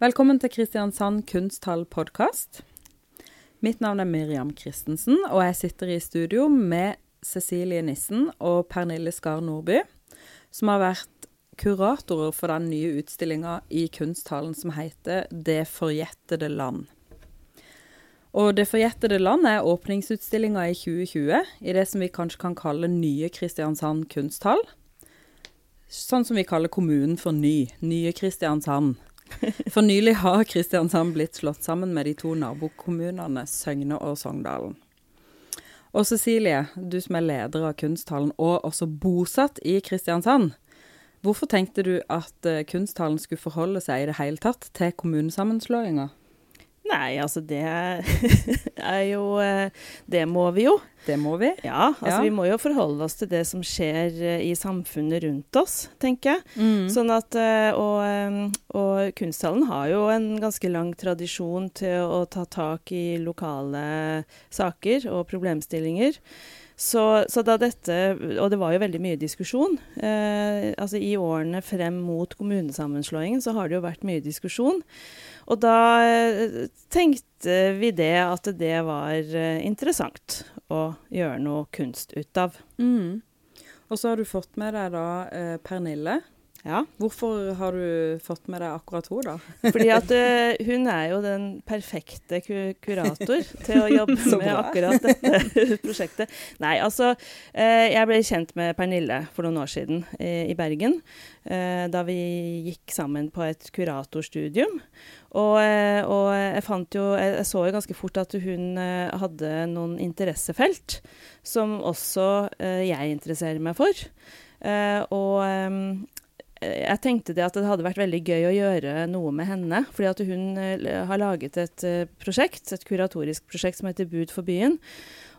Velkommen til Kristiansand kunsthall podkast. Mitt navn er Miriam Christensen, og jeg sitter i studio med Cecilie Nissen og Pernille Skar Nordby, som har vært kuratorer for den nye utstillinga i kunsthallen som heter Det forjettede land. Og Det forjettede land er åpningsutstillinga i 2020 i det som vi kanskje kan kalle Nye Kristiansand kunsthall. Sånn som vi kaller kommunen for Ny. Nye Kristiansand. For nylig har Kristiansand blitt slått sammen med de to nabokommunene Søgne og Sogndalen. Og Cecilie, du som er leder av Kunsthallen og også bosatt i Kristiansand. Hvorfor tenkte du at uh, Kunsthallen skulle forholde seg i det hele tatt til kommunesammenslåinga? Nei, altså det er jo eh, Det må vi jo. Det må vi. Ja, altså ja. vi må jo forholde oss til det som skjer eh, i samfunnet rundt oss, tenker jeg. Mm. Sånn at, eh, og, og Kunsthallen har jo en ganske lang tradisjon til å ta tak i lokale saker og problemstillinger. Så, så, da dette Og det var jo veldig mye diskusjon. Eh, altså I årene frem mot kommunesammenslåingen så har det jo vært mye diskusjon. Og da eh, tenkte vi det at det var eh, interessant å gjøre noe kunst ut av. Mm. Og så har du fått med deg da eh, Pernille. Ja. Hvorfor har du fått med deg akkurat henne, da? Fordi at uh, hun er jo den perfekte ku kurator til å jobbe med akkurat dette prosjektet. Nei, altså uh, Jeg ble kjent med Pernille for noen år siden uh, i Bergen. da vi gikk sammen på et kuratorstudium. Og, og jeg fant jo Jeg så jo ganske fort at hun hadde noen interessefelt som også jeg interesserer meg for. Uh, og jeg tenkte det at det hadde vært veldig gøy å gjøre noe med henne. Fordi at hun uh, har laget et uh, prosjekt, et kuratorisk prosjekt som heter Bud for byen.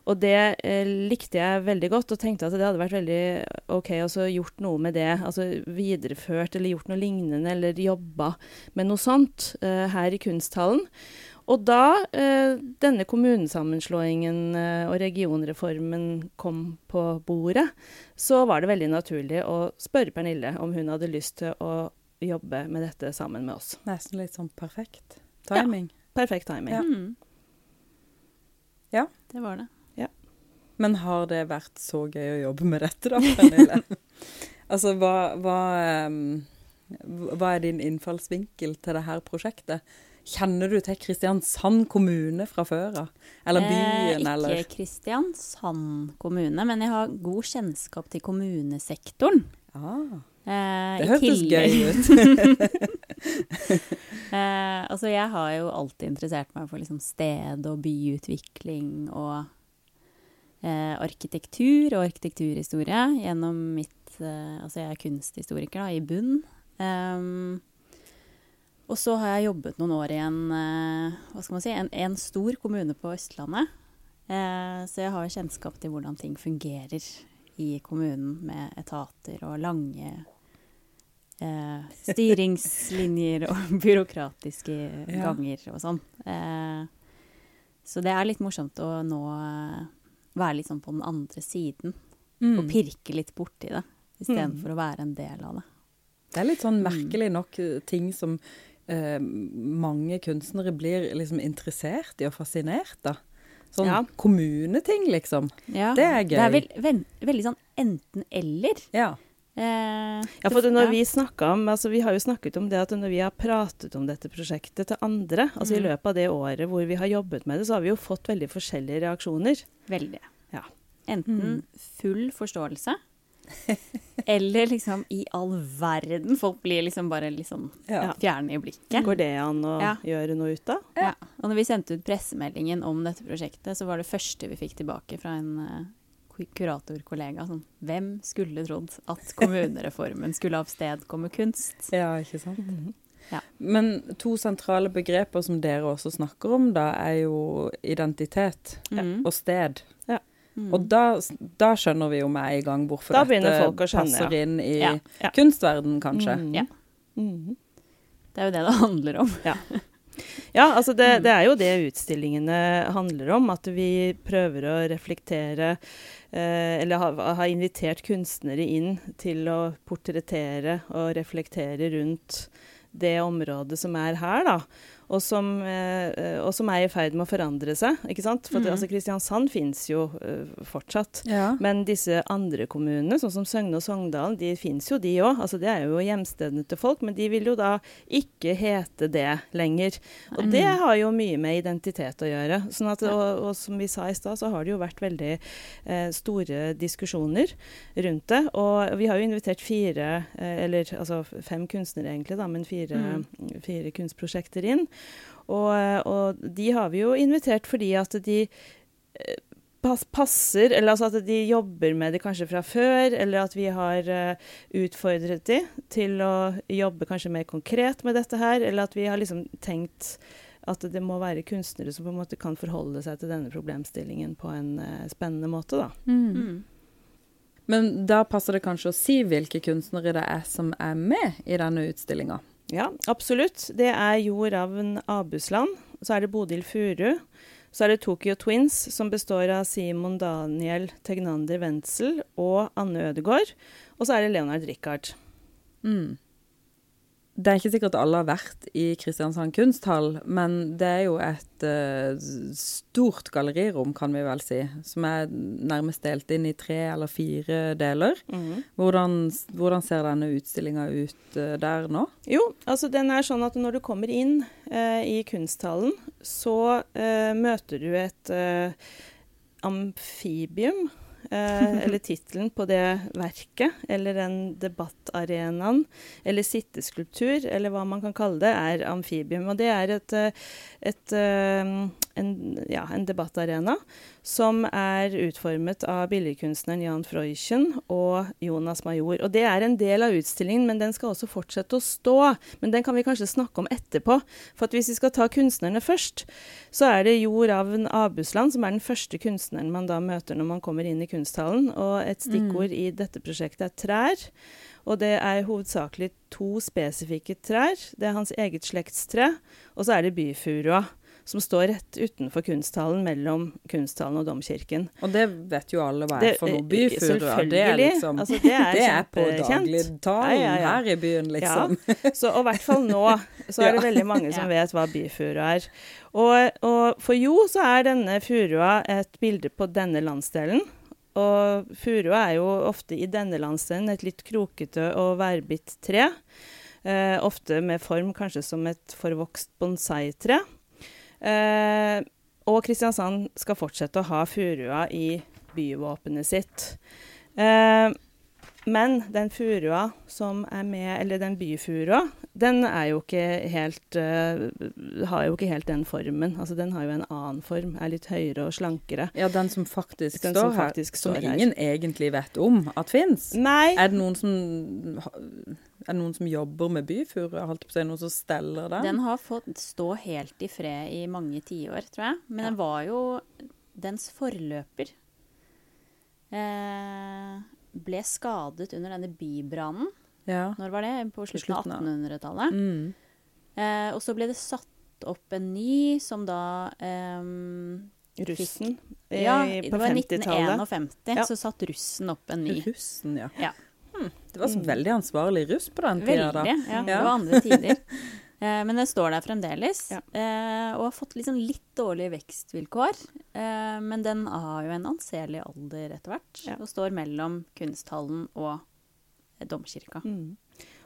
Og det eh, likte jeg veldig godt, og tenkte at det hadde vært veldig OK å gjort noe med det. Altså videreført eller gjort noe lignende, eller jobba med noe sånt her i kunsthallen. Og da eh, denne kommunesammenslåingen eh, og regionreformen kom på bordet, så var det veldig naturlig å spørre Pernille om hun hadde lyst til å jobbe med dette sammen med oss. Nesten litt sånn perfekt timing. Ja, perfekt timing. Ja. Mm. ja. Det var det. Ja. Men har det vært så gøy å jobbe med dette, da, Pernille? altså, hva, hva, um, hva er din innfallsvinkel til dette prosjektet? Kjenner du til Kristiansand kommune fra før av? Eller byen, eh, eller? Ikke Kristiansand kommune, men jeg har god kjennskap til kommunesektoren. Ah, eh, det hørtes gøy ut. eh, altså, jeg har jo alltid interessert meg for liksom sted- og byutvikling og eh, arkitektur og arkitekturhistorie gjennom mitt eh, Altså, jeg er kunsthistoriker da, i bunn. Um, og så har jeg jobbet noen år i en, eh, hva skal man si, en, en stor kommune på Østlandet. Eh, så jeg har kjennskap til hvordan ting fungerer i kommunen med etater og lange eh, styringslinjer og byråkratiske ja. ganger og sånn. Eh, så det er litt morsomt å nå eh, være litt sånn på den andre siden. Mm. Og pirke litt borti det, istedenfor mm. å være en del av det. Det er litt sånn mm. merkelig nok ting som eh, mange kunstnere blir liksom interessert i og fascinert, da. Sånn ja. kommuneting, liksom. Ja. Det er gøy. Det er vel, ven, veldig sånn enten-eller. Ja. Eh, ja, for når vi vi om, altså Vi har jo snakket om det at når vi har pratet om dette prosjektet til andre, altså mm. i løpet av det året hvor vi har jobbet med det, så har vi jo fått veldig forskjellige reaksjoner. Veldig. Ja. Enten mm. full forståelse, Eller liksom i all verden. Folk blir liksom bare liksom ja. fjerne i blikket. Går det an å ja. gjøre noe ut av? Ja. Og når vi sendte ut pressemeldingen om dette prosjektet, så var det første vi fikk tilbake fra en uh, kuratorkollega sånn Hvem skulle trodd at kommunereformen skulle avstedkomme kunst? Ja, ikke sant. Mm -hmm. Ja. Men to sentrale begreper som dere også snakker om, da, er jo identitet mm. og sted. Mm. Og da, da, skjønner vi jo med en gang hvorfor da dette skjønne, passer inn i ja. Ja. kunstverden, kanskje. Mm. Ja. Mm. Det er jo det det handler om. Ja. Ja, altså det, det, er jo det utstillingene handler om. At vi prøver å reflektere eh, Eller har ha invitert kunstnere inn til å portrettere og reflektere rundt det området som er her, da. Og som, eh, og som er i ferd med å forandre seg. ikke sant? For Mm. altså, Kristiansand fins jo eh, fortsatt. Ja. Men disse andre kommunene, sånn som Søgne og Sogndalen, de fins jo de òg. Altså, det er jo hjemstedene til folk, men de vil jo da ikke hete det lenger. Og det har jo mye med identitet å gjøre. Sånn at, og, og som vi sa i stad, så har det jo vært veldig eh, store diskusjoner rundt det. Og vi har jo invitert fire, eh, eller altså fem kunstnere egentlig, da, men fire, fire kunstprosjekter inn. Og, og de har vi jo invitert fordi at de eh, passer, eller altså at de jobber med det kanskje fra før, eller at vi har eh, utfordret de til å jobbe kanskje mer konkret med dette her, eller at vi har liksom tenkt at det må være kunstnere som på en måte kan forholde seg til denne problemstillingen på en uh, spennende måte, da. Mm. Mm. Men da passer det kanskje å si hvilke kunstnere det er som er med i denne utstillinga. Ja, absolutt. Det er Jo Ravn Abusland. Så er det Bodil Furu. Så er det Tokyo Twins, som består av Simon Daniel Tegnander Wendsel og Anne Ødegaard. Og så er det Leonard Richard. Mm. Det er ikke sikkert alle har vært i Kristiansand kunsthall, men det er jo et uh, stort gallerirom, kan vi vel si, som er nærmest delt inn i tre eller fire deler. Hvordan, hvordan ser denne utstillinga ut uh, der nå? Jo, altså den er sånn at når du kommer inn uh, i kunsthallen, så møter du et amfibium. Eh, eller tittelen på det verket, eller den debattarenaen, eller sitteskulptur, eller hva man kan kalle det, er amfibium. Og det er et, et, et, eh, en, ja, en debattarena som er utformet av billedkunstneren Jan Freuchen og Jonas Major. Og det er en del av utstillingen, men den skal også fortsette å stå. Men den kan vi kanskje snakke om etterpå. For hvis vi skal ta kunstnerne først, så er det Jo Ravn Abusland som er den første kunstneren man da møter når man kommer inn i kunsthallen. Og et stikkord i dette prosjektet er trær. Og det er hovedsakelig to spesifikke trær. Det er hans eget slektstre, og så er det byfurua som står rett utenfor kunsthallen, mellom kunsthallen og domkirken. Og det vet jo alle hva Det- er for noe. byfura. Det er liksom Altså, det er det er på dagligtalen Ja, ja, ja. her i byen, liksom. Så, og i hvert fall nå, så er det veldig mange som vet hva byfura er. Og, og for Jo så er denne furua et bilde på denne landsdelen. Og furua er jo ofte i denne landsdelen et litt krokete og værbitt tre. Eh, ofte med form kanskje som et forvokst bonsai-tre. Eh, og Kristiansand skal fortsette å ha furua i byvåpenet sitt. Eh, men den furua som er med, eller den byfurua, den er jo ikke helt uh, Har jo ikke helt den formen. Altså den har jo en annen form, er litt høyere og slankere. Ja, den som faktisk Den står som her, faktisk som står her. ingen egentlig vet om at fins. Er det noen som er det noen som jobber med byfuru? Holdt på å si noen som steller den? Den har fått stå helt i fred i mange tiår, tror jeg. Men den var jo dens forløper. Eh, ble skadet under denne bybrannen. Ja. Når var det? På slutten, av- av 1800-tallet. Mm. Eh, og så ble det satt opp en ny som da eh, russen Fikk, Ja, på det var 1951 Ja. så satt russen opp en ny. Russen, ja. Ja. Hmm, det var så Mm. veldig ansvarlig russ på den tida, da. Veldig. Ja, Ja. Det var andre tider. Eh, men den står der fremdeles. Ja. Eh, og har fått liksom litt dårlige vekstvilkår. Eh, men den har jo en anselig alder etter hvert. Ja. Og står mellom kunsthallen og eh, domkirka. Mm.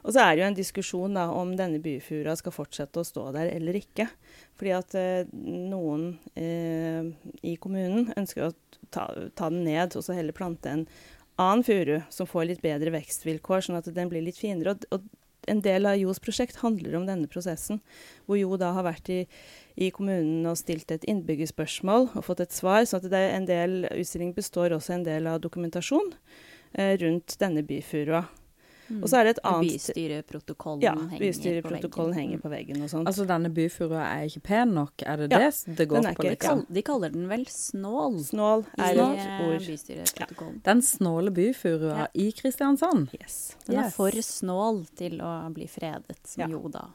Og så er det jo en diskusjon da, om denne byfura skal fortsette å stå der eller ikke. Fordi at eh, noen eh, i kommunen ønsker å ta, ta den ned og så heller plante en annen furu som får litt bedre vekstvilkår, sånn at den blir litt finere. Og, og en del av Jos prosjekt handler om denne prosessen, hvor Jo da har vært i, i kommunen og stilt et innbyggerspørsmål og fått et svar. Så det er en del, utstillingen består også en del av dokumentasjon eh, rundt denne byfurua. Og så er det et annet Bystyreprotokollen ja, henger bystyreprotokollen på henger på veggen og sånt. Altså, denne byfurua er ikke pen nok, er det Ja, det det går på? ikke- liksom? De kaller den vel snål Snål er et ord. bystyreprotokollen. Den snåle byfurua Ja. i Kristiansand. Yes. Den er Yes. for snål til å bli fredet, som Ja. jo da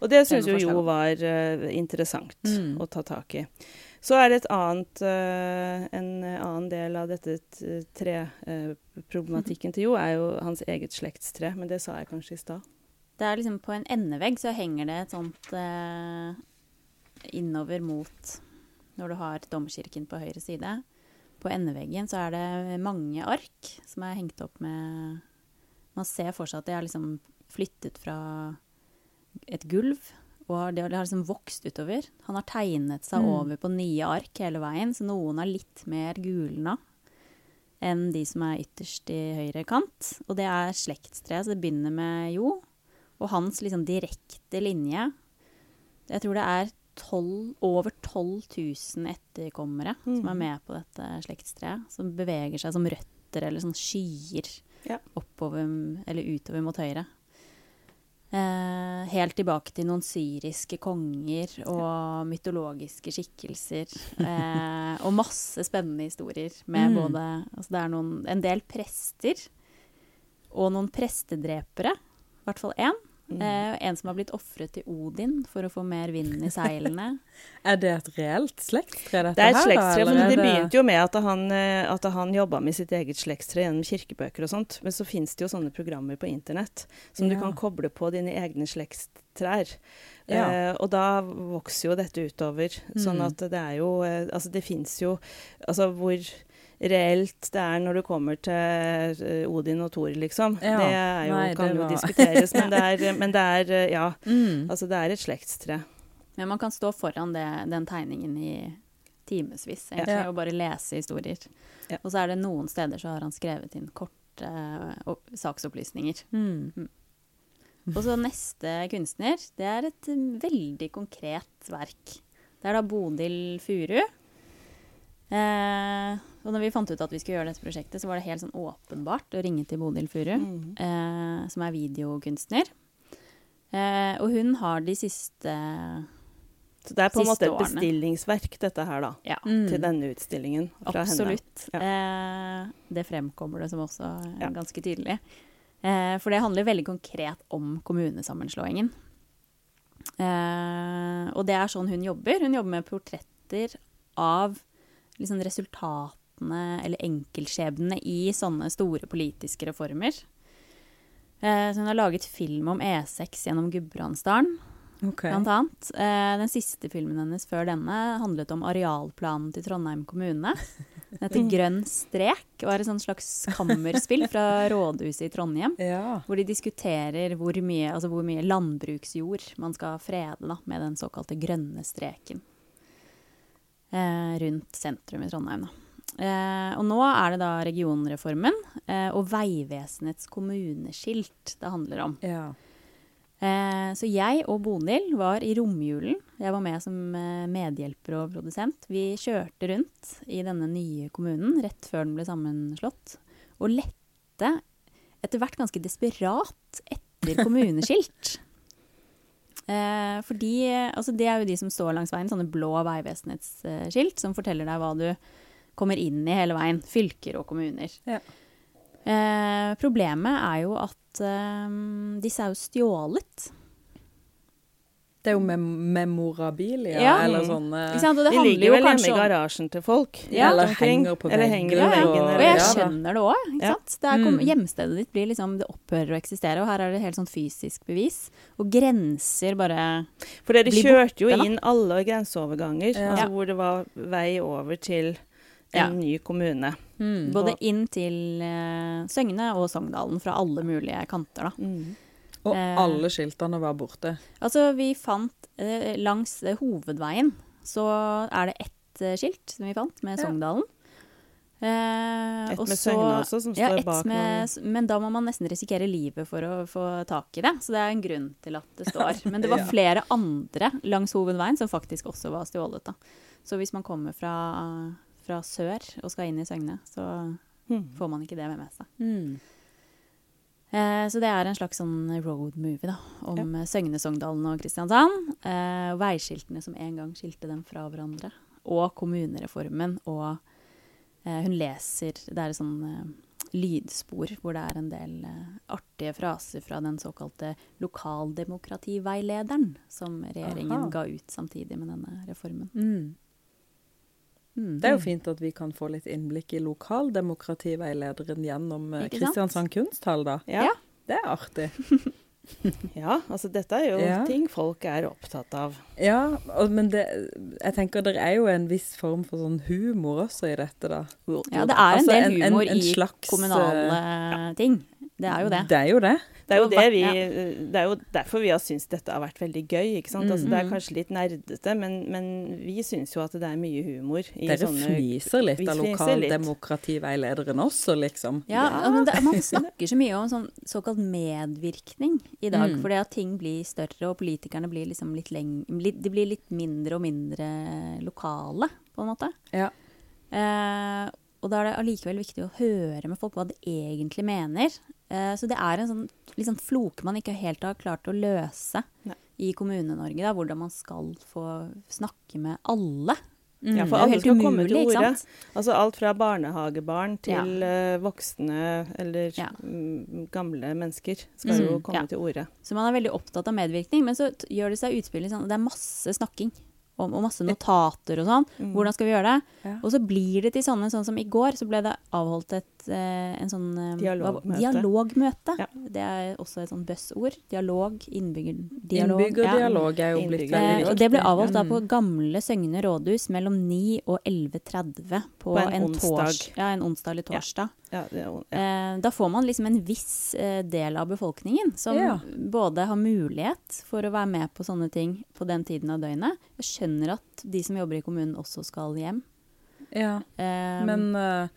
Og det syns jo Jo var uh, interessant Mm. å ta tak i. Så er det et annet, eh, en annen del av dette treproblematikken til Jo, er jo hans eget slektstre. Men det sa jeg kanskje i stad. Det er liksom på en endevegg så henger det et sånt eh, innover mot Når du har domkirken på høyre side. På endeveggen så er det mange ark som er hengt opp med Man ser for seg at de er liksom flyttet fra et gulv. Og det har liksom vokst utover. Han har tegnet seg Mm. over på nye ark hele veien, så noen er litt mer gulna enn de som er ytterst i høyre kant. Og det er slektstreet, så det begynner med Jo. Og hans liksom direkte linje Jeg tror det er 12, over 12 000 etterkommere som er Mhm. med på dette slektstreet. Som beveger seg som røtter eller sånn skyer Ja. oppover eller utover mot høyre. Eh, helt tilbake til noen syriske konger og mytologiske skikkelser. Eh, og masse spennende historier med Mm. både altså Det er noen, en del prester og noen prestedrepere. I hvert fall én. Mm. Eh, en som har blitt ofret til Odin for å få mer vind i seilene. Er det et reelt slektstre, dette her? Det er et slektstre, men det begynte jo med at han, eh, at han jobba med sitt eget slektstre gjennom kirkebøker og sånt. Men så fins det jo sånne programmer på internett som Ja. du kan koble på dine egne slektstrær. Ja. Eh, og da vokser jo dette utover. Sånn Mm. at det er jo eh, Altså det fins jo Altså hvor reelt det er når du kommer til eh, Odin og Thor, liksom. Ja. Det er jo, Nei, kan det jo diskuteres, men det er, men det er eh, Ja. Mm. Altså det er et slektstre. Men man kan stå foran det, den tegningen i timevis egentlig, Ja. og bare lese historier. Ja. Og så er det noen steder så har han skrevet inn korte uh, saksopplysninger. Mm. Og så neste kunstner, det er et mm, veldig konkret verk. Det er da Bodil Furu. Eh, og når vi fant ut at vi skulle gjøre dette prosjektet, så var det helt sånn åpenbart å ringe til Bodil Furu, Mm. eh, som er videokunstner. Eh, og hun har de siste Så det er på en måte et bestillingsverk, dette her, da. Ja, Mm. Til denne utstillingen absolutt. Eh, det fremkommer det som også Ja. ganske tydelig. Eh, for det handler veldig konkret om kommunesammenslåingen. Eh, og det er sånn hun jobber. Hun jobber med portretter av liksom resultatene eller enkeltskjebnene i sånne store politiske reformer. Eh, så hun har laget film om E6 gjennom Gudbrandsdalen, Okay. blant annet. Eh, den siste filmen hennes før denne handlet om arealplanen til Trondheim kommune. Den heter Grønn strek og er et slags kammerspill fra rådhuset i Trondheim. Ja. Hvor de diskuterer hvor mye, altså hvor mye landbruksjord man skal frede da, med den såkalte grønne streken rundt sentrum i Trondheim. Eh, og nå er det da regionreformen eh, og Vegvesenets kommuneskilt det handler om. ja. Eh, så jeg og Bonil var i romjulen. Jeg var med som eh, medhjelper og produsent. Vi kjørte rundt i denne nye kommunen rett før den ble sammenslått, og lette etter hvert ganske desperat etter kommuneskilt. Eh, fordi altså det er jo de som står langs veien, sånne blå Vegvesenets eh, skilt, som forteller deg hva du kommer inn i hele veien. Fylker og kommuner. Ja. Eh, problemet er jo at eh, disse er jo stjålet. Det er jo mem memorabilia, Ja. eller sånne sånn eh, Ikke sant? Og det De ligger jo vel hjemme i garasjen til folk. Ja. Eller henger på Eller veggen. henger ja. veggen. Og eller- jeg Ja, skjønner det òg. Ja. Mm. Mm. Hjemstedet ditt blir liksom, det opphører å eksistere, og her er det helt sånn fysisk bevis. Og grenser bare For dere blir kjørte jo inn alle grenseoverganger, Ja. altså hvor det var vei over til en Ja. ny kommune. mm. Både inn til uh, Søgne og Sogndalen fra alle mulige kanter, da. Mm. Og eh, alle skiltene var borte. Altså, vi fant eh, langs eh, hovedveien så er det ett skilt som vi fant, med Ja. Sogndalen. Eh, Et og med så- Søgne også, som Ja, står ett bak. med, noen- men da må man nesten risikere livet for å få tak i det. Så det er en grunn til at det står. Men det var Ja. flere andre langs hovedveien som faktisk også var stjålet. Da. Så hvis man kommer fra, fra sør og skal inn i Søgne, så hmm. får man ikke det med seg. Mm. Eh, så det er en slags sånn road movie da, om ja. Søgne, Sogndalen og Kristiansand. Eh, veiskiltene som en gang skilte dem fra hverandre. Og kommunereformen. Og eh, hun leser Det er et sånn eh, lydspor hvor det er en del eh, artige fraser fra den såkalte lokaldemokrativeilederen som regjeringen Aha. ga ut samtidig med denne reformen. Mm. Mm. Det er jo fint at vi kan få litt innblikk i lokaldemokrativeilederen gjennom eh? Kristiansand kunsthall, da. Ja. Det er artig. Ja, altså dette er jo Ja. ting folk er opptatt av. Ja, og, men det, jeg tenker det er jo en viss form for sånn humor også i dette, da. Ja, det er en Altså, del en- en- humor slags, i kommunale ting. Det er jo det. Det er jo det. Det er jo, det vi, det er jo derfor vi har syntes dette har vært veldig gøy. ikke sant? Altså, det er kanskje litt nerdete, men, men vi syns jo at det er mye humor i Dere sånne fniser litt av lokaldemokrativeilederen også, liksom. Ja, Ja. men det, Man snakker så mye om sånn såkalt medvirkning i dag. Mm. Fordi at ting blir større, og politikerne blir liksom litt leng... De blir litt mindre og mindre lokale, på en måte. Ja. Eh, og da er det allikevel viktig å høre med folk hva de egentlig mener. Eh, så det er en sånn liksom floke man ikke helt har klart å løse Nei. i Kommune-Norge. da, Hvordan man skal få snakke med alle. Ja, for alle skal komme til ordet. orde. Altså alt fra barnehagebarn til ja. voksne eller Ja. mm, gamle mennesker skal jo Mm, komme ja. til orde. Så man er veldig opptatt av medvirkning, men så gjør det seg utspill i sånn Det er masse snakking og, og masse notater og sånn. Mm. Hvordan skal vi gjøre det? Ja. Og så blir det til sånne, sånn som i går, så ble det avholdt et, eh, en sånn eh, Dialogmøte. dialogmøte. Ja. Det er også et sånn buzzord. Dialog, innbyggerdialog. Innbyggerdialog er jo blitt Innbygger- veldig Eh, viktig. og det ble avholdt da Mm. på Gamle Søgne rådhus mellom 9 og 11.30 på, På en en, onsdag. Ja, en onsdag eller torsdag. Ja, det, ja. Eh, da får man liksom en viss eh, del av befolkningen som Ja. både har mulighet for å være med på sånne ting på den tiden av døgnet. Jeg skjønner at de som jobber i kommunen også skal hjem. Ja, Eh, men uh,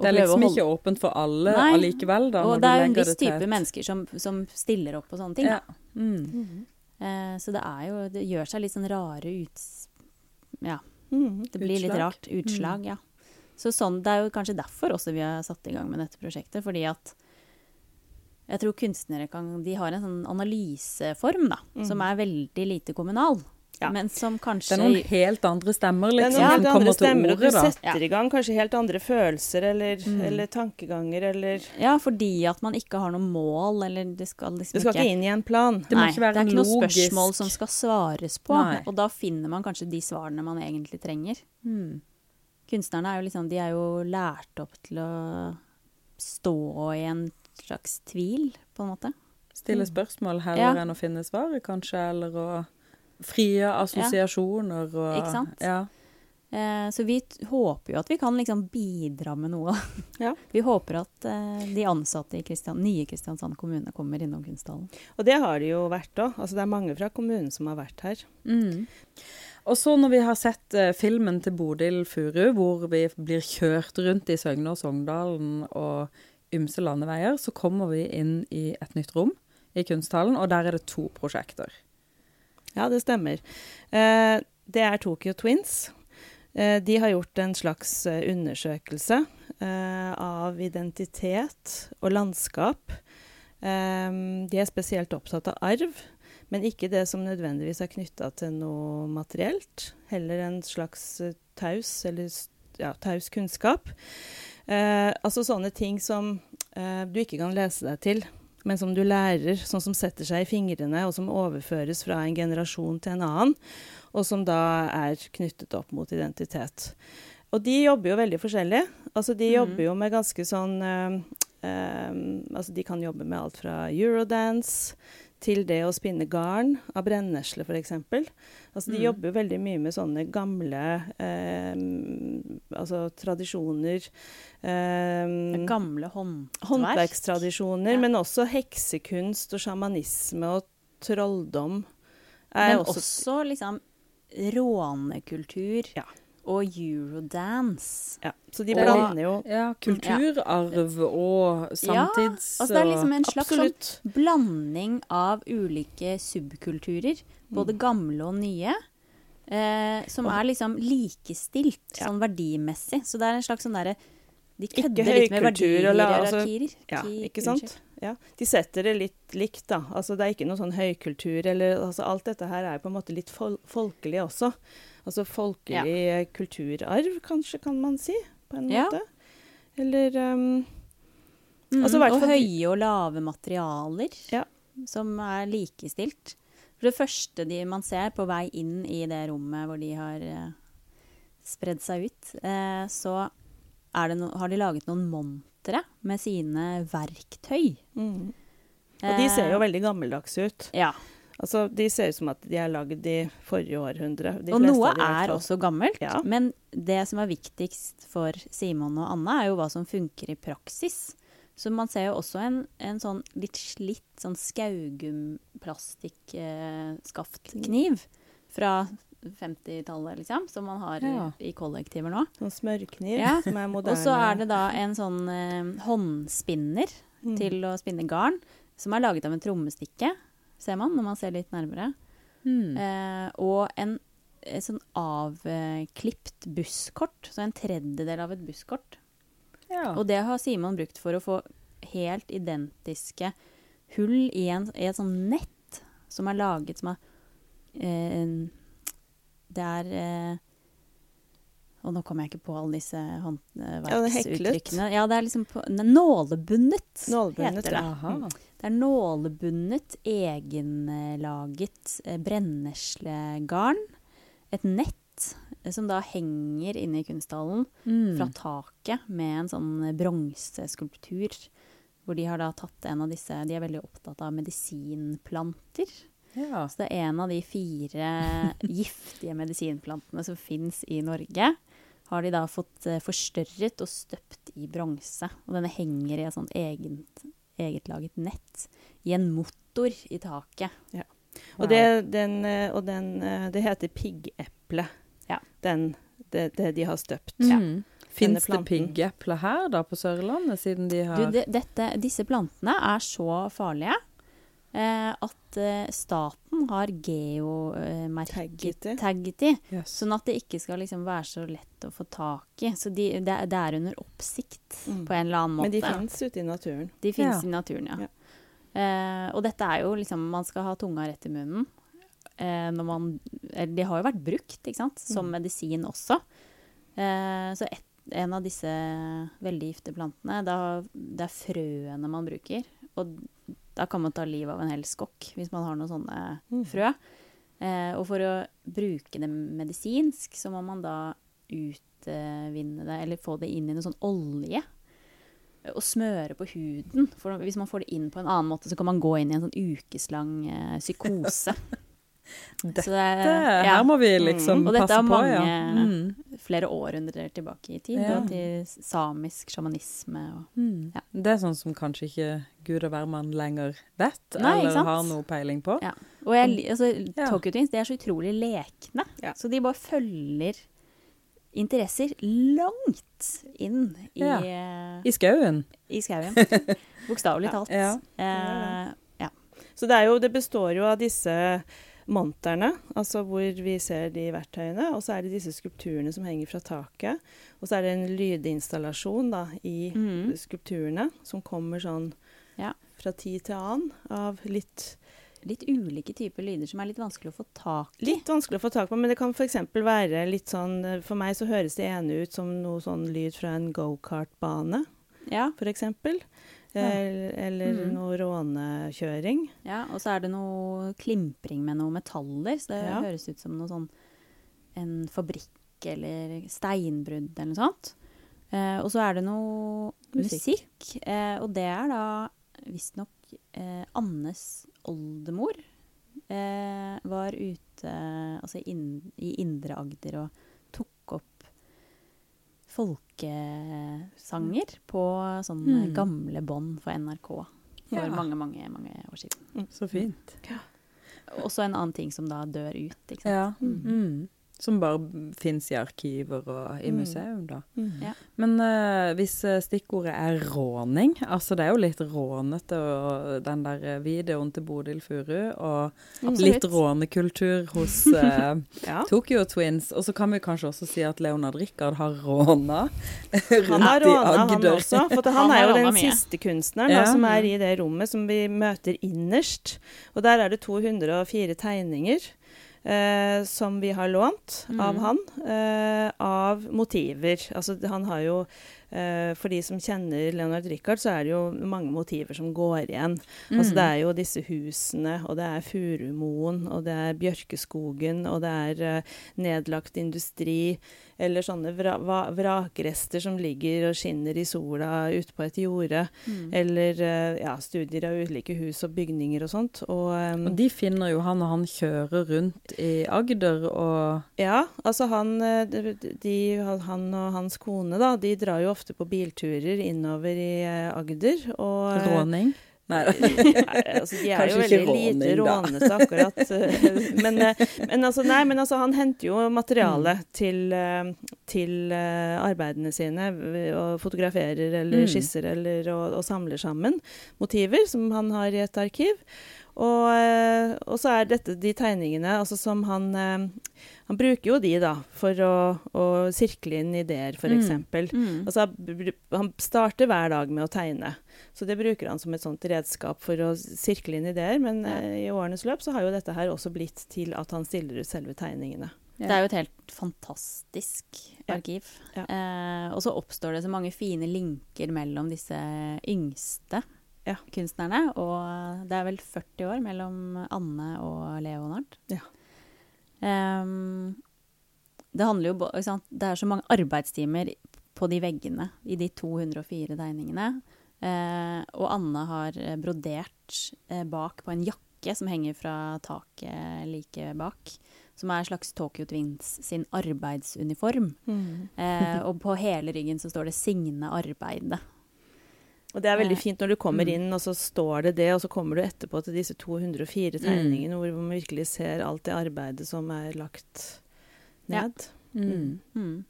det er liksom ikke åpent for alle Nei. allikevel, da. Og det er jo en viss type mennesker som, som stiller opp på sånne ting. Ja. Da. Mm. Eh, så det er jo Det gjør seg litt sånn rare uts... Ja, Mm, det blir litt rart. Utslag, ja. Så sånn, Det er jo kanskje derfor også vi har satt i gang med dette prosjektet. Fordi at jeg tror kunstnere kan De har en sånn analyseform da, Mm. som er veldig lite kommunal. Ja. Men som Det kanskje er noen helt andre stemmer, Det er liksom, helt som andre stemmer, til stemmer, du setter da. i gang kanskje helt andre følelser eller, Mm. eller tankeganger eller Ja, fordi at man ikke har noe mål, eller det skal liksom Du skal ikke inn i en plan. Det må Nei, ikke være det er ikke noe logisk. spørsmål som skal svares på. Nei. Og da finner man kanskje de svarene man egentlig trenger. Mm. Kunstnerne er jo liksom, de er jo lært opp til å stå i en slags tvil, på en måte. Stille spørsmål heller Ja. enn å finne svaret, kanskje, eller å frie assosiasjoner og Ikke sant? Ja. Eh, så vi håper jo at vi kan liksom bidra med noe. Ja. Vi håper at eh, de ansatte i Kristian nye Kristiansand kommune kommer innom kunsthallen. Og det har det jo vært òg. Altså, det er mange fra kommunen som har vært her. Mm. Og så når vi har sett eh, filmen til Bodil Furu, hvor vi blir kjørt rundt i Søgne og Sogndalen og ymse landeveier, så kommer vi inn i et nytt rom i kunsthallen, og der er det to prosjekter. Ja, det stemmer. Eh, det er Tokyo Twins. Eh, de har gjort en slags eh, undersøkelse eh, av identitet og landskap. Eh, de er spesielt opptatt av arv, men ikke det som nødvendigvis er knytta til noe materielt. Heller en slags eh, taus, eller ja, taus kunnskap. Eh, altså sånne ting som eh, du ikke kan lese deg til, men som du lærer, sånn som setter seg i fingrene, og som overføres fra en generasjon til en annen, og som da er knyttet opp mot identitet. Og de jobber jo veldig forskjellig. Altså de Mhm. jobber jo med ganske sånn eh, eh, Altså de kan jobbe med alt fra eurodance til det å spinne garn av brennesle, f.eks. Altså de mm. jobber veldig mye med sånne gamle eh, altså tradisjoner. eh, Gamle håndverk. håndverkstradisjoner, Ja. men også heksekunst og sjamanisme og trolldom. Men også, også liksom rånekultur Ja. Og eurodance. ja, Så de blander jo Ja, kulturarv og samtids... Altså det er liksom en slags sånn blanding av ulike subkulturer, både Mm. gamle og nye, eh, som er liksom likestilt Ja. sånn verdimessig. Så det er en slags sånn derre De kødder litt med eller, altså-. Ja, ikke sant? Ja, de setter det litt likt, da. Altså, det er ikke noe sånn høykultur eller altså, Alt dette her er på en måte litt fol folkelig også. Altså folkelig ja. kulturarv, kanskje, kan man si, på en måte. Eller um, Mm, Altså, hvert og fall- høye og lave materialer som er likestilt. For det første de man ser på vei inn i det rommet hvor de har uh, spredd seg ut, uh, så er det no har de laget noen montre med sine verktøy. mm. Og de ser jo Eh, veldig gammeldags ut. Ja. Altså, De ser ut som at de er lagd i forrige århundre. De og noe av de er også gammelt. Ja. Men det som er viktigst for Simon og Anne, er jo hva som funker i praksis. Så man ser jo også en, en sånn litt slitt sånn skaugumplastikkskaftkniv eh, fra 50-tallet, liksom, som man har Ja. i, i kollektiver nå. Sånn smørkniv Ja. som er moderne. Og så er det da en sånn eh, håndspinner Mm. til å spinne garn, som er laget av en trommestikke, ser man når man ser litt nærmere. Mm. Eh, og en, eh, sånn avklipt busskort, så en tredjedel av et busskort. Ja. Og det har Simon brukt for å få helt identiske hull i, en, i et sånt nett som er laget som er eh, Det er eh, Og nå kommer jeg ikke på alle disse er håndverksuttrykkene. Ja, det er liksom på, nålebundet, Nålebundet, heter det. Aha. Det er nålebundet, egenlaget eh, brenneslegarn. Et nett eh, som da henger inne i kunsthallen Mm. fra taket med en sånn bronseskulptur. Hvor de har da tatt en av disse De er veldig opptatt av medisinplanter. Ja. Så det er en av de fire giftige medisinplantene som fins i Norge. Har de da fått eh, forstørret og støpt i bronse. Og denne henger i et sånt eget, egetlaget nett. I en motor i taket. Og, det, den, eh, og den, eh, det heter piggeple. Ja. Den, det, det de har støpt. Ja. Fins det piggepler her da på Sørlandet, siden de har Du, det, dette, disse plantene er så farlige at eh, staten har geomerket Tagget de. yes. Sånn at det ikke skal liksom være så lett å få tak i. Så de, det, er- det er under oppsikt Mm. på en eller annen måte. Men de fins ute i naturen. De fins Ja. i naturen, ja. Ja. Eh, og dette er jo liksom Man skal ha tunga rett i munnen. Eh, når man De har jo vært brukt, ikke sant, som Mm. medisin også. Eh, så et, en av disse veldig gifte plantene, da, det er frøene man bruker. Og da kan man ta livet av en hel skokk hvis man har noen sånne Mm. frø. Eh, og for å bruke det medisinsk, så må man da utvinne det, eller få det inn i noe sånn olje. Og smøre på huden. For hvis man får det inn på en annen måte, så kan man gå inn i en sånn ukeslang eh, psykose. Dette, det ja. her må vi liksom Mm. Og dette er mange ja. Mm. flere århundrer tilbake i tid, Ja. og til samisk sjamanisme og Mm. Ja. Det er sånn som kanskje ikke Gud og hvermann lenger vet, Nei, eller har noe peiling på. Ja. Og jeg, altså, Ja. Tokyo Twins de er så utrolig lekne. Ja. Så de bare følger interesser langt inn i, Ja. eh, I skauen. i skauen. Bokstavelig talt. Ja. Eh, Så det, jo, det består jo av disse monterne, altså hvor vi ser de verktøyene, og så er det disse skulpturene som henger fra taket. Og så er det en lydinstallasjon da, i mm. skulpturene som kommer sånn Ja. fra tid til annen av litt litt ulike typer lyder som er litt vanskelig å få tak i. Litt vanskelig å få tak på, men det kan f.eks. være litt sånn For meg så høres det ene ut som noe sånn lyd fra en gokartbane, Ja, f.eks. Eller, eller mm. noe rånekjøring. ja, og så er det noe klimpring med noe metaller, så det Ja. høres ut som noe sånn en fabrikk eller steinbrudd eller noe sånt. Eh, og så er det noe Musikk. musikk, eh, og det er da visstnok eh, Annes oldemor. Eh, var ute altså inn, i Indre Agder og folkesanger på sånne Mm. gamle bånd for NRK for Ja. mange, mange, mange år siden. Så fint. Også en annen ting som da dør ut. Ikke sant? Ja. Mm. Mm. Som bare fins i arkiver og i Mm. museum, da. Mm. Ja. Men uh, hvis eh, stikkordet er råning Altså, det er jo litt rånete, og den der eh, videoen til Bodil Furu, og Absolutt. litt rånekultur hos uh, Ja. Tokyo Twins. Og så kan vi kanskje også si at Leonard Rikard har råna har rundt i Agder. han også. For han, Han er jo den mye. siste kunstneren Ja. da, som er i det rommet som vi møter innerst. Og der er det 204 tegninger. Eh, som vi har lånt av Mhm. han, eh, av motiver. Altså, han har jo eh, for de som kjenner Leonard Richard, så er det jo mange motiver som går igjen. Altså Mm. det er jo disse husene, og det er Furumoen, og det er Bjørkeskogen, og det er eh, nedlagt industri, eller sånne vra vrakrester som ligger og skinner i sola ute på et jorde, Mm. eller eh, ja, studier av ulike hus og bygninger og sånt. Og, um, Og de finner jo han når han kjører rundt i Agder og Ja, altså han, eh, de, han og hans kone, da, de drar jo ofte på bilturer innover i Agder. Og, råning. Nei altså, de er Kanskje jo veldig lite rånete, akkurat. Men, eh, men, altså, nei, men altså, han henter jo materiale Mm. til, eh, til eh, arbeidene sine, og fotograferer eller Mm. skisser eller og, og samler sammen motiver som han har i et arkiv. Og, og så er dette de tegningene altså som han Han bruker jo de, da, for å, å sirkle inn ideer, f.eks. Mm. Mm. Altså, han starter hver dag med å tegne, så det bruker han som et sånt redskap for å sirkle inn ideer. Men Ja. eh, i årenes løp så har jo dette her også blitt til at han stiller ut selve tegningene. Det er jo et helt fantastisk Ja. arkiv. Ja. Eh, og så oppstår det så mange fine linker mellom disse yngste Ja. kunstnerne. Og det er vel 40 år mellom Anne og Leonard. Ja. Ehm, det handler jo ikke sant? Det er så mange arbeidstimer på de veggene i de 204 tegningene. Eh, og Anne har eh, brodert eh, bak på en jakke som henger fra taket like bak. Som er en slags Tokyo Twins sin arbeidsuniform. Eh, og på hele ryggen så står det 'Signe arbeidet'. Og det er veldig fint når du kommer mm. inn, og så står det det, og så kommer du etterpå til disse 204 tegningene, hvor man virkelig ser alt det arbeidet som er lagt Ja. ned. Mm. Mm.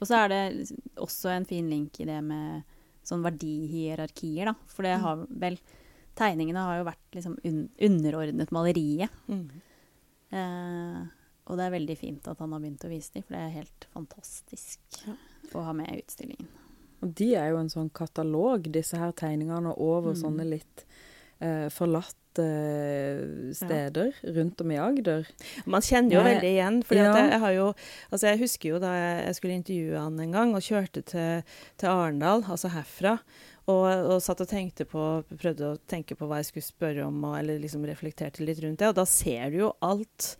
Og så er det også en fin link i det med sånn verdihierarkier, da. For det Mm. har vel Tegningene har jo vært liksom un underordnet maleriet. Mm. Eh, og det er veldig fint at han har begynt å vise dem, for det er helt fantastisk Ja. å ha med i utstillingen. Og de er jo en sånn katalog, disse her tegningene over Mm. sånne litt eh, forlatte steder steder rundt om i Agder. Man kjenner jo Nei, veldig igjen. For ja. jeg, har jo, altså jeg husker jo da jeg, skulle intervjue han en gang, og kjørte til, til Arendal, altså herfra, og, og satt og tenkte på, prøvde å tenke på hva jeg skulle spørre om, og, eller liksom reflekterte litt rundt det. Og da ser du jo alt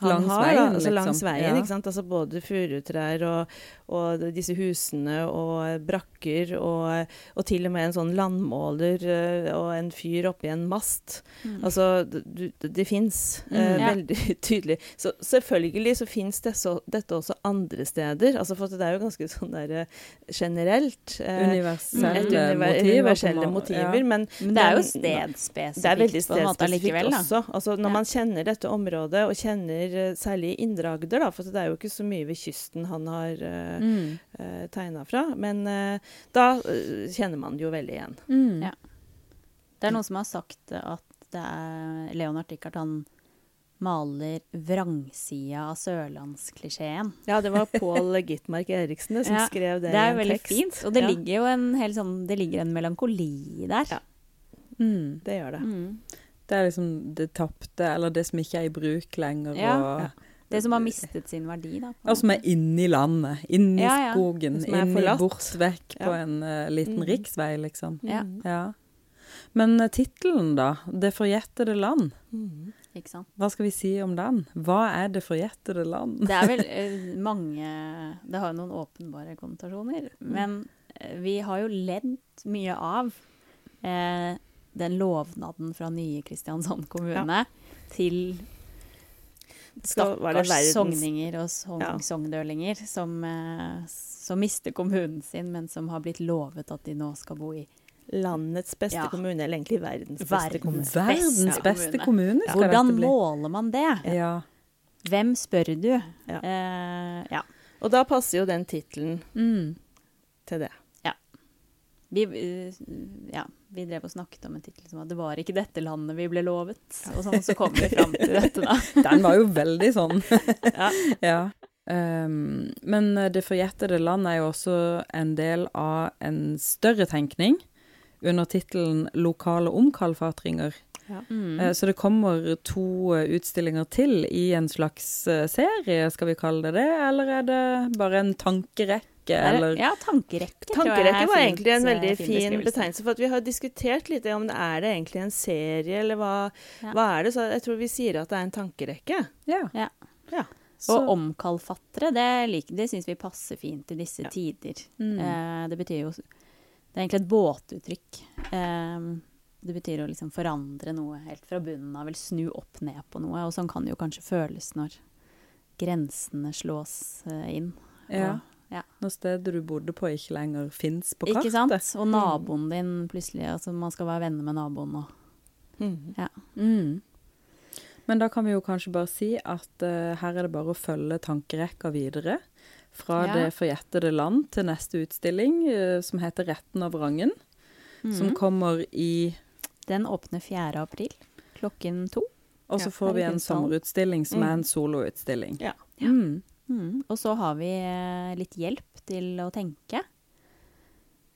han Langs har. veien, altså langs liksom. veien, Ja. ikke sant? Altså både furutrær og, og disse husene og brakker, og, og til og med en sånn landmåler eh, og en fyr oppi en mast. Mm. Altså, det, det fins Mm. eh, Ja. veldig tydelig. Så selvfølgelig så fins det dette også andre steder. Altså, for det er jo ganske sånn der eh, generelt. eh, Universelle univer motiver. universelle en motiver, Ja. men Men det er jo stedspesifikt det er veldig stedspesifikt også. Altså, når Ja. man kjenner dette området, og kjenner eh, særlig Indre Agder, da, for det er jo ikke så mye ved kysten han har uh, Mm. tegna fra, men eh, da eh, kjenner man det jo veldig igjen. Mm. Ja. Det er noen som har sagt at det er Leonard Richard han maler vrangsida av sørlandsklisjeen. Ja, det var Pål Gitmark Eriksen som Ja, skrev det, Det i er en veldig tekst. fint, og det Ja, ligger jo en hel sånn Det ligger en melankoli der. Ja. Mm. det gjør det. Mm. Det er liksom det tapte, eller det som ikke er i bruk lenger. Ja. og, Ja. Det som har mistet sin verdi, da. og som er inni landet, inni Ja, ja. skogen, inni bort vekk på en uh, liten Mm. riksvei, liksom. Ja. Mm. Ja. Men uh, tittelen, da? 'Det forjettede land'. Mm. Ikke sant? Hva skal vi si om den? Hva er det forjettede land? Det er vel uh, mange Det har jo noen åpenbare konnotasjoner. Men eh, vi har jo ledd mye av eh, den lovnaden fra nye Kristiansand kommune til stakkars sogninger og sogn Ja. sogndølinger som, eh, som mister kommunen sin, men som har blitt lovet at de nå skal bo i Landets beste Ja. kommune, eller egentlig verdens beste Verdens kommune. Verdens beste kommune. ja. Hvordan måler man det? Ja. Hvem spør du? Ja. Eh, ja. Og da passer jo den tittelen Mm. til det. Vi, eh, ja, vi drev og snakket om en tittel som at 'Det var ikke dette landet vi ble lovet'. Og sånn, så kom vi fram til dette, da. Den var jo veldig sånn. Ja. ja. Um, men Det forjettede land er jo også en del av en større tenkning under tittelen 'Lokale omkalfatringer'. Mm. Eh, Så det kommer to eh, utstillinger til i en slags eh, serie, skal vi kalle det det? Eller er det bare en tankerekke tankerekke, eller Ja, tankerekke, er Tankerekke var egentlig en veldig fin betegnelse. For at vi har diskutert litt om det er det egentlig en serie, eller hva, Ja. hva er det? Så jeg tror vi sier at det er en tankerekke. Ja. Ja. Ja. Så- Og omkalfatre, det, lik- det syns vi passer fint i disse Ja. tider. Mm. Eh, det betyr jo Det er egentlig et båtuttrykk. Eh, det betyr å liksom forandre noe helt fra bunnen av, eller snu opp ned på noe. Og sånn kan det jo kanskje føles når grensene slås eh, inn. Ja. Ja. Når stedet du bodde på ikke lenger fins på kartet. Ikke sant? Og naboen din plutselig Altså, man skal være venner med naboen nå. Mm. Ja. Mm. Men da kan vi jo kanskje bare si at uh, her er det bare å følge tankerekka videre. Fra Ja. det forjettede land til neste utstilling, uh, som heter 'Retten av Vrangen'. Som Mhm. kommer i Den åpner 4. april klokken to. Og så Ja, får vi en sommerutstilling som Mm. er en soloutstilling. Ja. Mm. Mm. Og så har vi eh, litt hjelp til å tenke.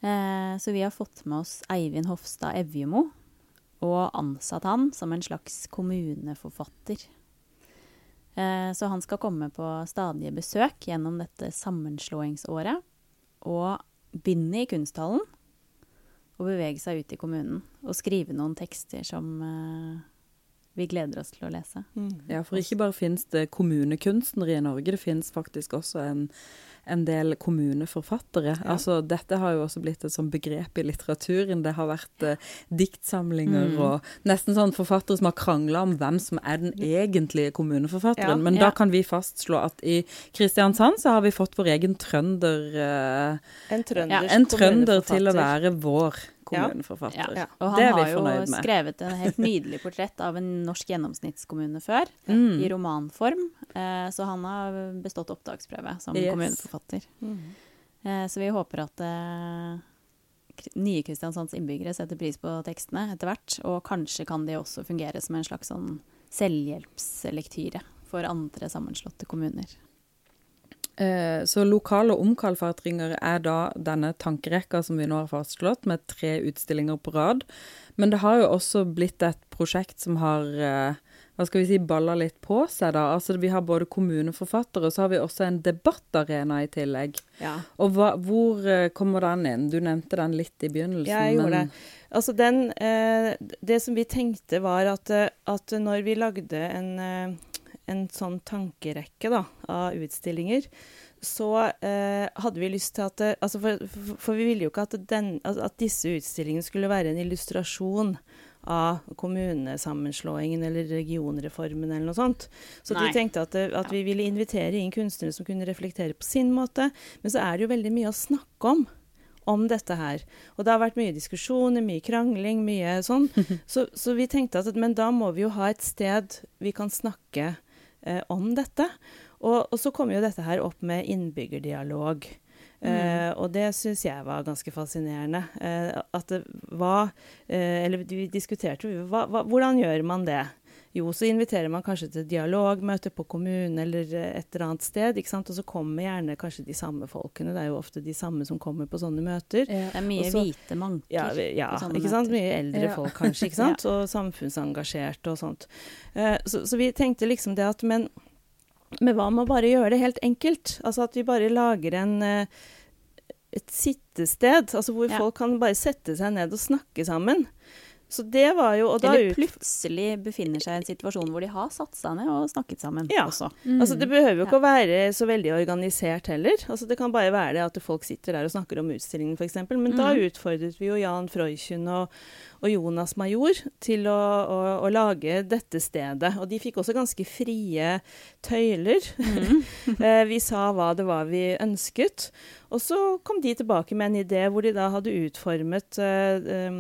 Eh, så vi har fått med oss Eivind Hofstad Evjemo og ansatt han som en slags kommuneforfatter. Eh, så han skal komme på stadige besøk gjennom dette sammenslåingsåret. Og begynne i kunsthallen og bevege seg ut i kommunen. Og skrive noen tekster som eh, vi gleder oss til å lese. Mhm. Ja, for ikke bare finnes det kommunekunstnere i Norge, det finnes faktisk også en, en del kommuneforfattere. Ja. Altså, dette har jo også blitt et sånn begrep i litteraturen. Det har vært eh, diktsamlinger Mm. og nesten sånn forfattere som har krangla om hvem som er den egentlige kommuneforfatteren. Ja. Men Ja. da kan vi fastslå at i Kristiansand så har vi fått vår egen trønder eh, En trøndersk En trønder til å være vår. Kommuneforfatter. Ja. Og Det er han har jo skrevet en helt nydelig portrett av en norsk gjennomsnittskommune før, Mm. i romanform. Eh, så han har bestått opptaksprøve som Yes. kommuneforfatter. Mhm. Eh, så vi håper at eh, nye Kristiansands innbyggere setter pris på tekstene etter hvert. Og kanskje kan de også fungere som en slags sånn selvhjelpslektyre for andre sammenslåtte kommuner. Eh, Så lokale omkalfatringer er da denne tankerekka som vi nå har fastslått, med tre utstillinger på rad. Men det har jo også blitt et prosjekt som har eh, hva skal vi si, balla litt på seg, da. Altså Vi har både kommuneforfattere, og så har vi også en debattarena i tillegg. Ja. Og hva, hvor eh, kommer den inn? Du nevnte den litt i begynnelsen. Jeg gjorde det. Altså den, det som vi tenkte var at, at når vi lagde en, en sånn tankerekke da, av utstillinger, så eh, hadde vi lyst til at eh, altså for, for, for vi ville jo ikke at, den, at, at disse utstillingene skulle være en illustrasjon av kommunesammenslåingen eller regionreformen eller noe sånt. Så Nei. vi tenkte at, eh, at vi ville invitere inn kunstnere som kunne reflektere på sin måte. Men så er det jo veldig mye å snakke om om dette her. Og det har vært mye diskusjoner, mye krangling, mye sånn. Så, så vi tenkte at men da må vi jo ha et sted vi kan snakke eh, om dette. Og, og så kom jo dette her opp med innbyggerdialog. Eh, og det syns jeg var ganske fascinerende. Eh, at var eh, Eller vi diskuterte jo hva, hva, hvordan gjør man det? Jo, så inviterer man kanskje til dialogmøte på kommunen eller eh, et eller annet sted. ikke sant? Og så kommer gjerne kanskje de samme folkene. Det er jo ofte de samme som kommer på sånne møter. Ja. Det er mye Også, hvite manker Ja, ja på sånne ikke sant? møter. Mye eldre Ja. folk kanskje, ikke sant? Og samfunnsengasjerte og sånt. Uh, så, så vi tenkte liksom det at men, men hva med å bare gjøre det helt enkelt? Altså at vi bare lager en eh, et sittested, altså hvor Ja. folk kan bare sette seg ned og snakke sammen. Så det var jo og da Eller plutselig befinner seg i en situasjon hvor de har satt seg ned og snakket sammen Ja. også. Altså Det behøver jo ikke å være så veldig organisert heller. Altså Det kan bare være det at folk sitter der og snakker om utstillingen f.eks. Men da Mhm. utfordret vi jo Jan Freuchen og, og Jonas Major til å, å, å lage dette stedet. Og de fikk også ganske frie tøyler. Mm. vi sa hva det var vi ønsket. Og så kom de tilbake med en idé hvor de da hadde utformet eh,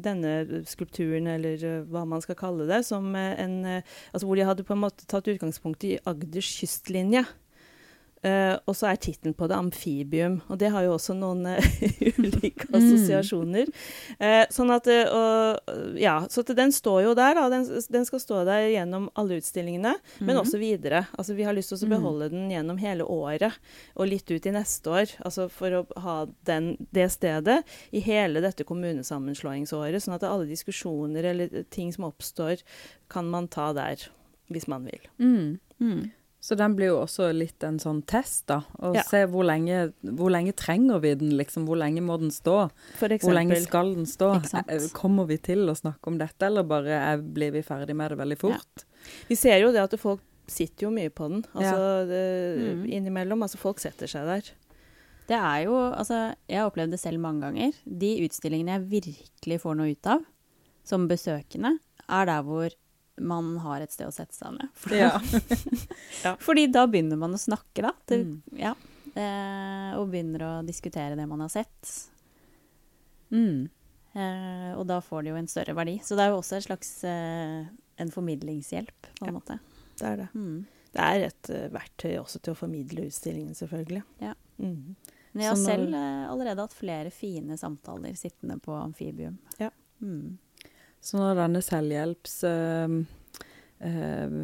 denne skulpturen, eller eh, hva man skal kalle det, eh, en Altså hvor de hadde på en måte tatt utgangspunkt i Agders kystlinje. Eh, og så er tittelen på det 'Amfibium', og det har jo også noen uh, ulike Mm. assosiasjoner. Uh, sånn at, ja, så den står jo der, da. Den, den skal stå der gjennom alle utstillingene, men også videre. Altså Vi har lyst til å Mm. beholde den gjennom hele året, og litt ut i neste år. Altså For å ha den, det stedet i hele dette kommunesammenslåingsåret, sånn at alle diskusjoner eller ting som oppstår, kan man ta der, hvis man vil. Mm. Mm. Så den blir jo også litt en sånn test, da. Å Ja. se hvor lenge, hvor lenge trenger vi den, liksom. Hvor lenge må den stå? For Hvor lenge skal den stå? Eh, Kommer vi til å snakke om dette, eller bare er, blir vi ferdig med det veldig fort? Vi ser jo det at folk sitter jo mye på den. Altså Ja. det, Mm. innimellom. Altså folk setter seg der. Det er jo Altså, jeg har opplevd det selv mange ganger. De utstillingene jeg virkelig får noe ut av, som besøkende, er der hvor man har et sted å sette seg ned. For, Ja. Fordi da begynner man å snakke, da. Til, Mm. ja. Eh, og begynner å diskutere det man har sett. Mm. Eh, og da får det jo en større verdi. Så det er jo også en slags eh, en formidlingshjelp, på en Ja. måte. Det er det. Mm. Det er et eh, verktøy også til å formidle utstillingen, selvfølgelig. Ja. Mm. Men jeg har selv eh, allerede hatt flere fine samtaler sittende på Amfibium. Ja. Mm. Så når denne selvhjelps... eh, eh,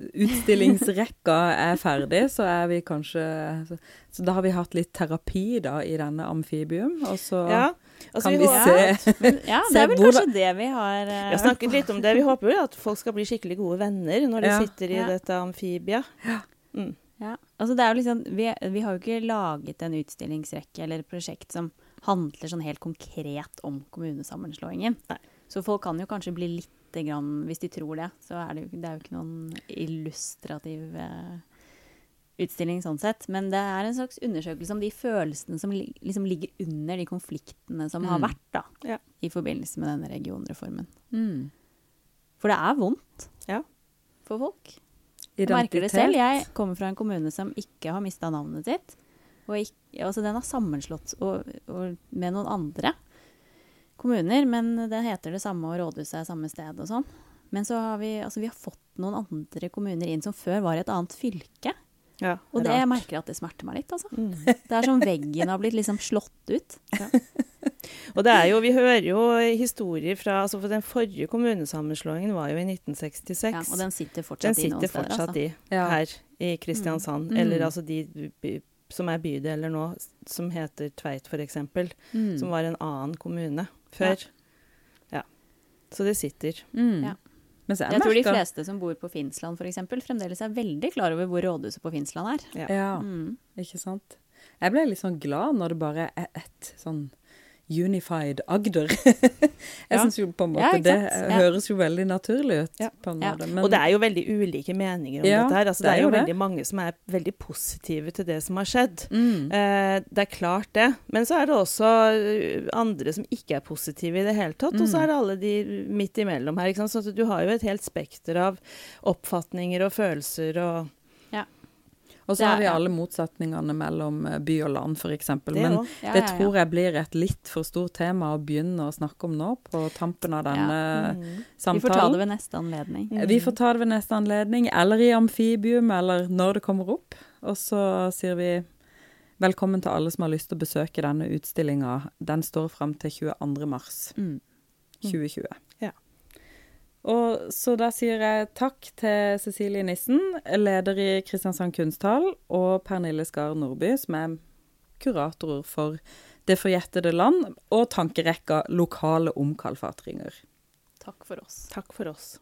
utstillingsrekka er ferdig, så er vi kanskje så, så da har vi hatt litt terapi da i denne amfibium, og så Ja, altså kan vi, vi se ja, det er vel kanskje det vi har eh, vi har snakket litt om det. Vi håper jo at folk skal bli skikkelig gode venner når de Ja. sitter i Ja. dette amfibia. Mm. Ja, altså det er jo liksom, vi, vi har jo ikke laget en utstillingsrekke eller et prosjekt som handler sånn helt konkret om kommunesammenslåingen. Nei. Så folk kan jo kanskje bli litt grann, hvis de tror det, så er det jo, det er jo ikke noen illustrativ eh, utstilling sånn sett. Men det er en slags undersøkelse om de følelsene som li, liksom ligger under de konfliktene som har Mm. vært da, Ja. i forbindelse med denne regionreformen. mm, For det er vondt Ja. for folk. Jeg merker det selv. Jeg kommer fra en kommune som ikke har mista navnet sitt. Og ikke, altså den har sammenslått og, og med noen andre kommuner, men det heter det samme, og rådhuset er samme sted og sånn. Men så har vi, altså vi har fått noen andre kommuner inn som før var i et annet fylke. Ja, Og det, jeg merker at det smerter meg litt, altså. Mm. Det er som veggen har blitt liksom slått ut. Og det er jo, vi hører jo historier fra altså for Den forrige kommunesammenslåingen var jo i 1966. Ja, og den sitter Den fortsatt i noen sitter steder. fortsatt Altså. i her i Kristiansand. Mm. Eller altså de som er bydeler nå, som heter Tveit f.eks., Mm. som var en annen kommune før. Ja. Så det sitter. Mm. Ja. Jeg, Jeg tror de fleste som bor på Finnsland f.eks., fremdeles er veldig klar over hvor rådhuset på Finnsland er. Ja. Ja, Mm. ikke sant. Jeg ble litt sånn glad når det bare er ett sånn unified Agder. jeg Ja. syns jo på en måte ja, det? Ja. høres jo veldig naturlig ut. Ja. på en Ja. måte. Men, Og det er jo veldig ulike meninger om Ja, dette her. Altså, det, det er er jo det. veldig mange som er veldig positive til det som har skjedd. mm. Eh, det er klart det. Men så er det også eh, andre som ikke er positive i det hele tatt. Og så Mm. er det alle de midt imellom her. Ikke sant? Så du har jo et helt spekter av oppfatninger og følelser og Og så har vi alle motsetningene mellom eh, by og land, f.eks. Men ja, Ja, det ja, det tror jeg blir et litt for stort tema å begynne å snakke om nå, på tampen av denne Mm. Vi får ta det ved neste anledning. Mm. Vi får ta det ved neste anledning, eller i amfibium, eller når det kommer opp. Og så sier vi velkommen til alle som har lyst til å besøke denne utstillinga. Den står fram til 22. mars Mm. 2020. Ja. Og så da sier jeg takk til Cecilie Nissen, leder i Kristiansand kunsthall, og Pernille Skar Nordby, som er kuratorer for Det forjettede land, og tankerekka lokale omkalfatringer. Takk for oss. Takk for oss.